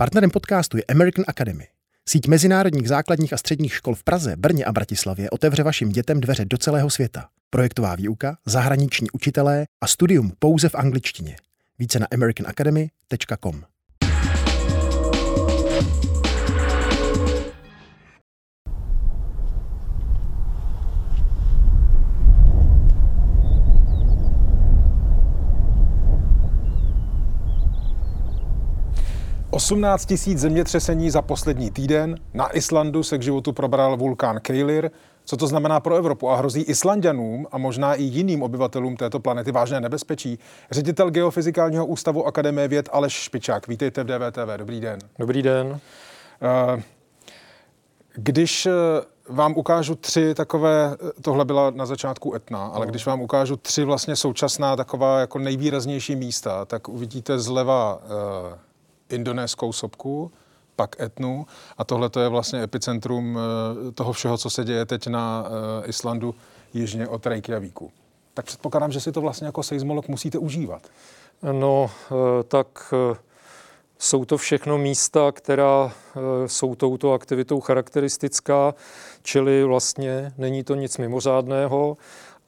Partnerem podcastu je American Academy. Síť mezinárodních základních a středních škol v Praze, Brně a Bratislavě otevře vašim dětem dveře do celého světa. Projektová výuka, zahraniční učitelé a studium pouze v angličtině. Více na americanacademy.com. 18 tisíc zemětřesení za poslední týden. Na Islandu se k životu probral vulkán Keilir. Co to znamená pro Evropu a hrozí Islandianům a možná i jiným obyvatelům této planety vážné nebezpečí? Ředitel Geofyzikálního ústavu Akademie věd Aleš Špičák. Vítejte v DVTV. Dobrý den. Dobrý den. Eh, když eh, vám ukážu tři takové, eh, tohle byla na začátku Etna, ale no. když vám ukážu tři vlastně současná taková jako nejvýraznější místa, tak uvidíte zleva indonéskou sopku, pak Etnu a tohle to je vlastně epicentrum eh, toho všeho, co se děje teď na eh, Islandu jižně od Reykjavíku. Tak předpokládám, že si to vlastně jako seismolog musíte užívat. No, eh, tak jsou to všechno místa, která jsou touto aktivitou charakteristická, čili vlastně není to nic mimořádného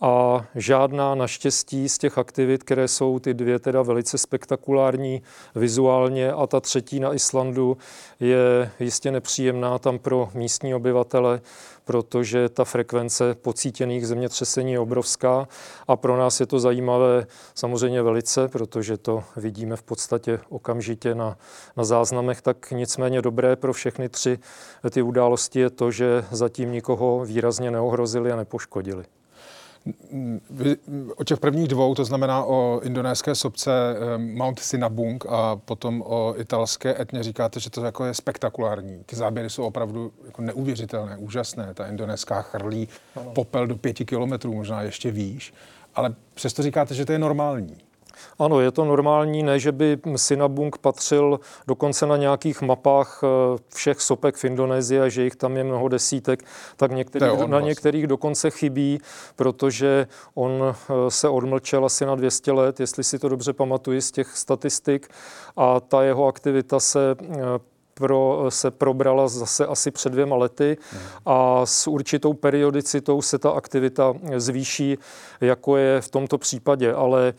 a žádná naštěstí z těch aktivit, které jsou ty dvě teda velice spektakulární vizuálně a ta třetí na Islandu je jistě nepříjemná tam pro místní obyvatele, protože ta frekvence pocítěných zemětřesení je obrovská a pro nás je to zajímavé samozřejmě velice, protože to vidíme v podstatě okamžitě na, na záznamech, tak nicméně dobré pro všechny tři ty události je to, že zatím nikoho výrazně neohrozili a nepoškodili. O těch prvních dvou, to znamená o indonéské sobce eh, Mount Sinabung a potom o italské etně, říkáte, že to jako je spektakulární. Ty záběry jsou opravdu jako neuvěřitelné, úžasné. Ta indonéská chrlí ano. popel do pěti kilometrů, možná ještě výš. Ale přesto říkáte, že to je normální. Ano, je to normální, ne, že by Sinabung patřil dokonce na nějakých mapách eh, všech sopek v Indonésii a že jich tam je mnoho desítek, tak některých, na vlastně. některých dokonce chybí, protože on eh, se odmlčel asi na 200 let, jestli si to dobře pamatuji z těch statistik, a ta jeho aktivita se eh, pro, se probrala zase asi před dvěma lety a s určitou periodicitou se ta aktivita zvýší, jako je v tomto případě. Ale e,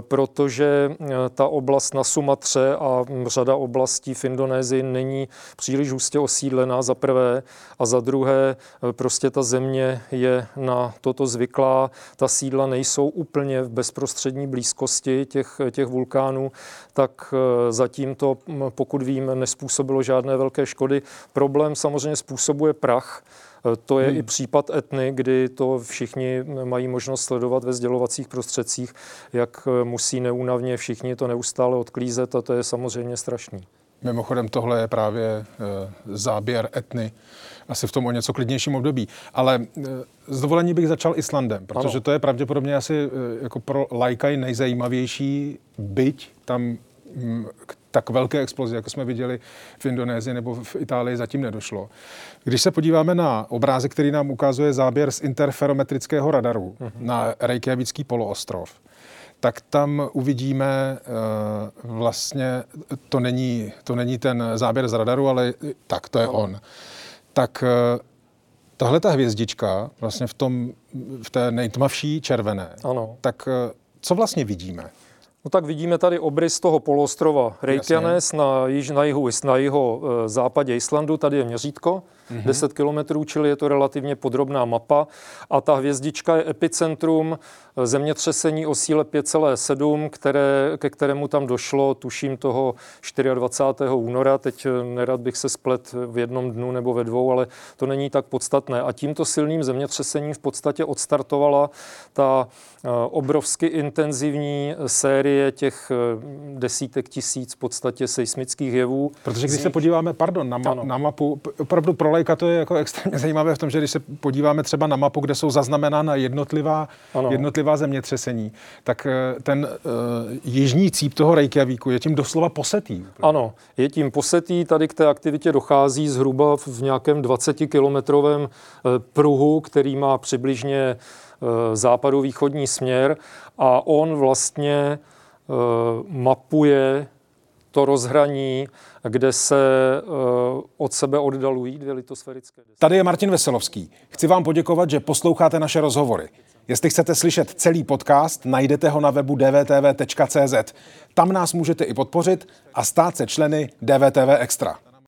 protože ta oblast na Sumatře a řada oblastí v Indonésii není příliš hustě osídlená za prvé a za druhé prostě ta země je na toto zvyklá. Ta sídla nejsou úplně v bezprostřední blízkosti těch, těch vulkánů, tak zatím to, pokud vím, nespůsobilo způsobilo žádné velké škody. Problém samozřejmě způsobuje prach. E, to je hmm. i případ etny, kdy to všichni mají možnost sledovat ve sdělovacích prostředcích, jak e, musí neúnavně všichni to neustále odklízet a to je samozřejmě strašný. Mimochodem tohle je právě e, záběr etny, asi v tom o něco klidnějším období. Ale z dovolení bych začal Islandem, protože ano. to je pravděpodobně asi jako pro lajka nejzajímavější, byť tam k tak velké explozi, jako jsme viděli v Indonésii nebo v Itálii, zatím nedošlo. Když se podíváme na obrázek, který nám ukazuje záběr z interferometrického radaru uh-huh. na Reykjavícký poloostrov, tak tam uvidíme uh, vlastně, to není, to není ten záběr z radaru, ale tak, to je on. Tak uh, tahle ta hvězdička, vlastně v, tom, v té nejtmavší červené, ano. tak uh, co vlastně vidíme? No tak vidíme tady obrys toho poloostrova Reykjanes na, již, na, jihu, na jeho e, západě Islandu. Tady je měřítko, mm-hmm. 10 kilometrů, čili je to relativně podrobná mapa. A ta hvězdička je epicentrum zemětřesení o síle 5,7, které, ke kterému tam došlo, tuším toho 24. února. Teď eh, nerad bych se splet v jednom dnu nebo ve dvou, ale to není tak podstatné. A tímto silným zemětřesením v podstatě odstartovala ta eh, obrovsky intenzivní série těch eh, desítek tisíc v podstatě seismických jevů. Protože když se podíváme, pardon, na, ma- na mapu, opravdu pro lajka to je jako extrémně zajímavé v tom, že když se podíváme třeba na mapu, kde jsou zaznamenána jednotlivá, jednotlivá jednotlivá zemětřesení, tak eh, ten uh, jižní cíp toho Reykjavíku je tím doslova posetý. Ano, je tím posetý. Tady k té aktivitě dochází zhruba v nějakém 20-kilometrovém eh, pruhu, který má přibližně západovýchodní směr a on vlastně mapuje to rozhraní, kde se uh, od sebe oddalují dvě litosférické desky. Tady je Martin Veselovský. Chci vám poděkovat, že posloucháte naše rozhovory. Jestli chcete slyšet celý podcast, najdete ho na webu dvtv.cz. Tam nás můžete i podpořit a stát se členy DVTV Extra.